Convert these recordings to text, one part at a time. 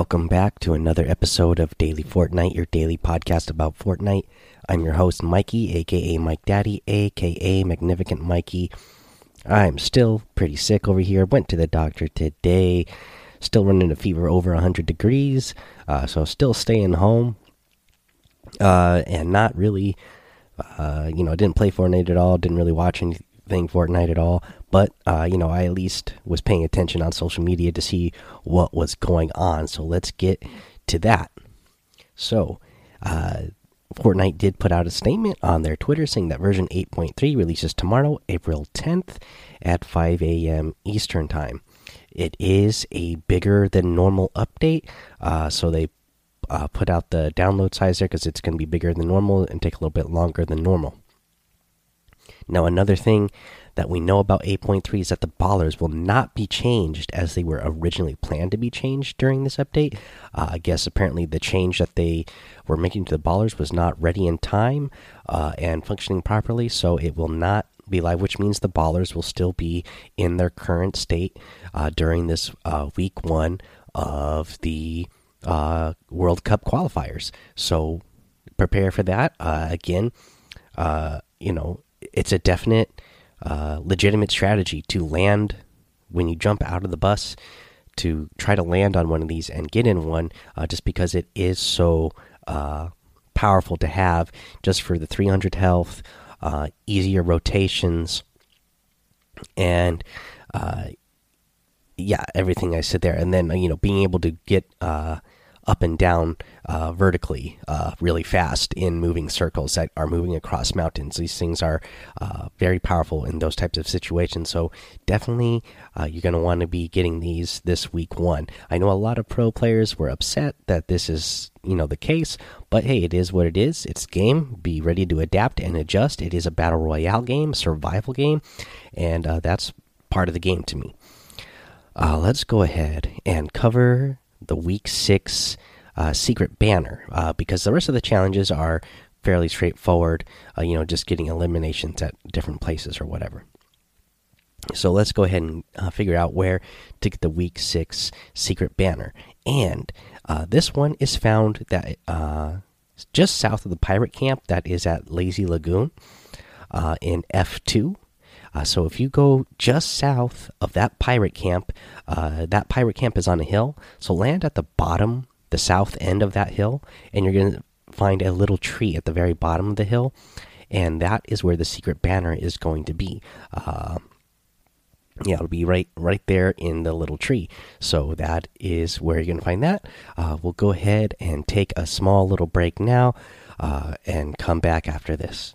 Welcome back to another episode of Daily Fortnite, your daily podcast about Fortnite. I'm your host, Mikey, aka Mike Daddy, aka Magnificent Mikey. I'm still pretty sick over here. Went to the doctor today. Still running a fever over 100 degrees. Uh, so, still staying home. Uh, and not really, uh, you know, didn't play Fortnite at all. Didn't really watch anything Fortnite at all. But, uh, you know, I at least was paying attention on social media to see what was going on. So, let's get to that. So, uh, Fortnite did put out a statement on their Twitter saying that version 8.3 releases tomorrow, April 10th at 5 a.m. Eastern Time. It is a bigger than normal update, uh, so they uh, put out the download size there because it's going to be bigger than normal and take a little bit longer than normal. Now, another thing that we know about 8.3 is that the ballers will not be changed as they were originally planned to be changed during this update. Uh, I guess apparently the change that they were making to the ballers was not ready in time uh, and functioning properly, so it will not be live, which means the ballers will still be in their current state uh, during this uh, week one of the uh, World Cup qualifiers. So prepare for that. Uh, again, you know, it's a definite uh, legitimate strategy to land when you jump out of the bus to try to land on one of these and get in one uh, just because it is so uh, powerful to have just for the 300 health uh, easier rotations. And uh, yeah everything i said there. And then you know being able to get up and down uh, vertically uh, really fast in moving circles that are moving across mountains. These things are uh, very powerful in those types of situations. So definitely, uh, you're going to want to be getting these this week one. I know a lot of pro players were upset that this is you know the case, but hey, it is what it is. It's game. Be ready to adapt and adjust. It is a battle royale game, survival game, and uh, that's part of the game to me. Uh, let's go ahead and cover the week six uh, secret banner uh, because the rest of the challenges are fairly straightforward. Uh, you know, just getting eliminations at different places or whatever. So let's go ahead and uh, figure out where to get the week six secret banner. And uh, this one is found that uh, just south of the pirate camp that is at Lazy Lagoon in F2. Uh, so if you go just south of that pirate camp, uh, that pirate camp is on a hill. So land at the bottom, the south end of that hill, and you're going to find a little tree at the very bottom of the hill, and that is where the secret banner is going to be. Uh, yeah, it'll be right right there in the little tree. So that is where you're gonna find that. Uh, we'll go ahead and take a small little break now, uh, and come back after this.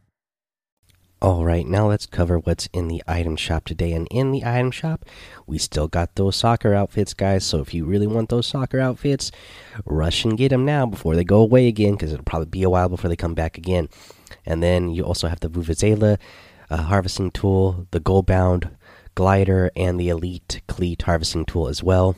All right, now let's cover what's in the item shop today. And in the item shop, we still got those soccer outfits, guys. So if you really want those soccer outfits, rush and get them now before they go away again, because it'll probably be a while before they come back again. And then you also have the Vuvuzela uh, harvesting tool, the Goalbound glider, and the Elite Cleat harvesting tool as well.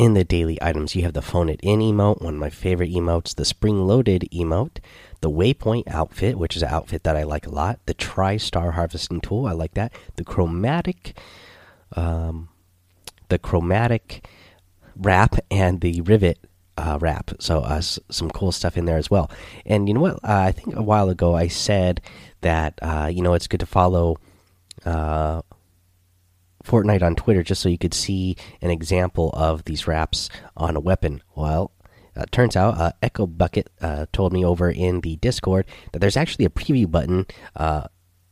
In the daily items, you have the Phone It In emote, one of my favorite emotes, the Spring Loaded emote, the Waypoint outfit, which is an outfit that I like a lot, the Tri Star Harvesting Tool, I like that, the Chromatic, um, the Chromatic Wrap, and the Rivet uh, wrap. So uh, some cool stuff in there as well. And you know what? Uh, I think a while ago I said that uh, you know it's good to follow uh, Fortnite on Twitter just so you could see an example of these wraps on a weapon. Well, uh, turns out uh, Echo Bucket uh, told me over in the Discord that there's actually a preview button uh,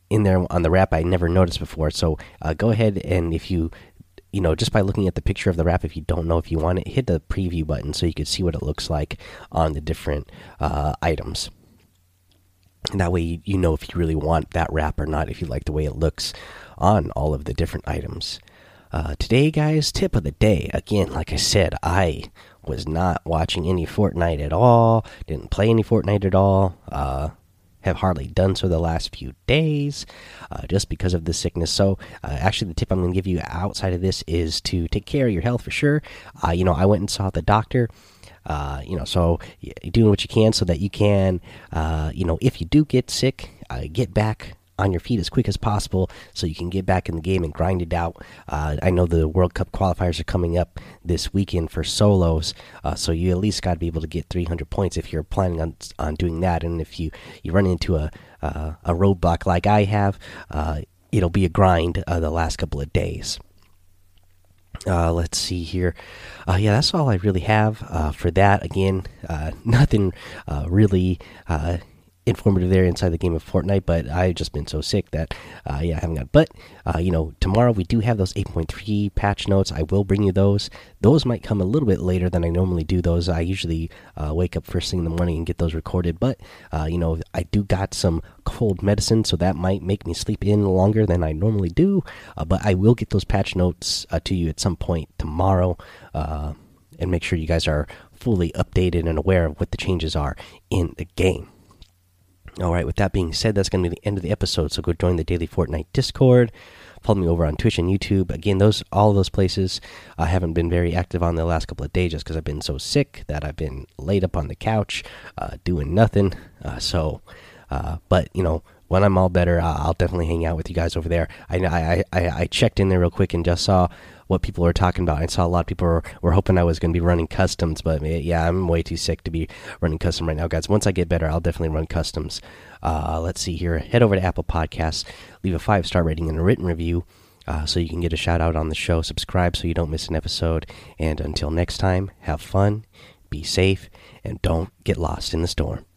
in there on the wrap I never noticed before. So uh, go ahead and if you you know just by looking at the picture of the wrap, if you don't know if you want it, hit the preview button so you can see what it looks like on the different uh, items. And that way you know if you really want that wrap or not, if you like the way it looks on all of the different items. Uh, today, guys, tip of the day. Again, like I said, I was not watching any Fortnite at all. Didn't play any Fortnite at all. Uh, have hardly done so the last few days uh, just because of the sickness. So, uh, actually, the tip I'm going to give you outside of this is to take care of your health for sure. Uh, you know, I went and saw the doctor. Uh, you know, so doing what you can so that you can, uh, you know, if you do get sick, uh, get back on your feet as quick as possible so you can get back in the game and grind it out. Uh, I know the World Cup qualifiers are coming up this weekend for solos, uh, so you at least got to be able to get 300 points if you're planning on on doing that. And if you you run into a uh, a roadblock like I have, uh, it'll be a grind uh, the last couple of days. Uh, let's see here. Uh, yeah, that's all I really have uh, for that. Again, uh, nothing really informative there inside the game of Fortnite, but I've just been so sick that, uh, yeah, I haven't got. But, uh, you know, tomorrow we do have those 8.3 patch notes. I will bring you those. Those might come a little bit later than I normally do those. I usually uh, wake up first thing in the morning and get those recorded. But, uh, you know, I do got some cold medicine, so that might make me sleep in longer than I normally do. Uh, but I will get those patch notes uh, to you at some point tomorrow and make sure you guys are fully updated and aware of what the changes are in the game. All right, with that being said, that's going to be the end of the episode. So go join the Daily Fortnite Discord. Follow me over on Twitch and YouTube. Again, those all those places I haven't been very active on the last couple of days just because I've been so sick that I've been laid up on the couch uh, doing nothing. Uh, so, uh, but you know, when I'm all better, I'll definitely hang out with you guys over there. I I I, I checked in there real quick and just saw what people were talking about. I saw a lot of people were, were hoping I was going to be running customs, but yeah, I'm way too sick to be running custom right now, guys. Once I get better, I'll definitely run customs. Uh, let's see here. Head over to Apple Podcasts, leave a five star rating and a written review. Uh, so you can get a shout out on the show. Subscribe so you don't miss an episode. And until next time, have fun, be safe, and don't get lost in the storm.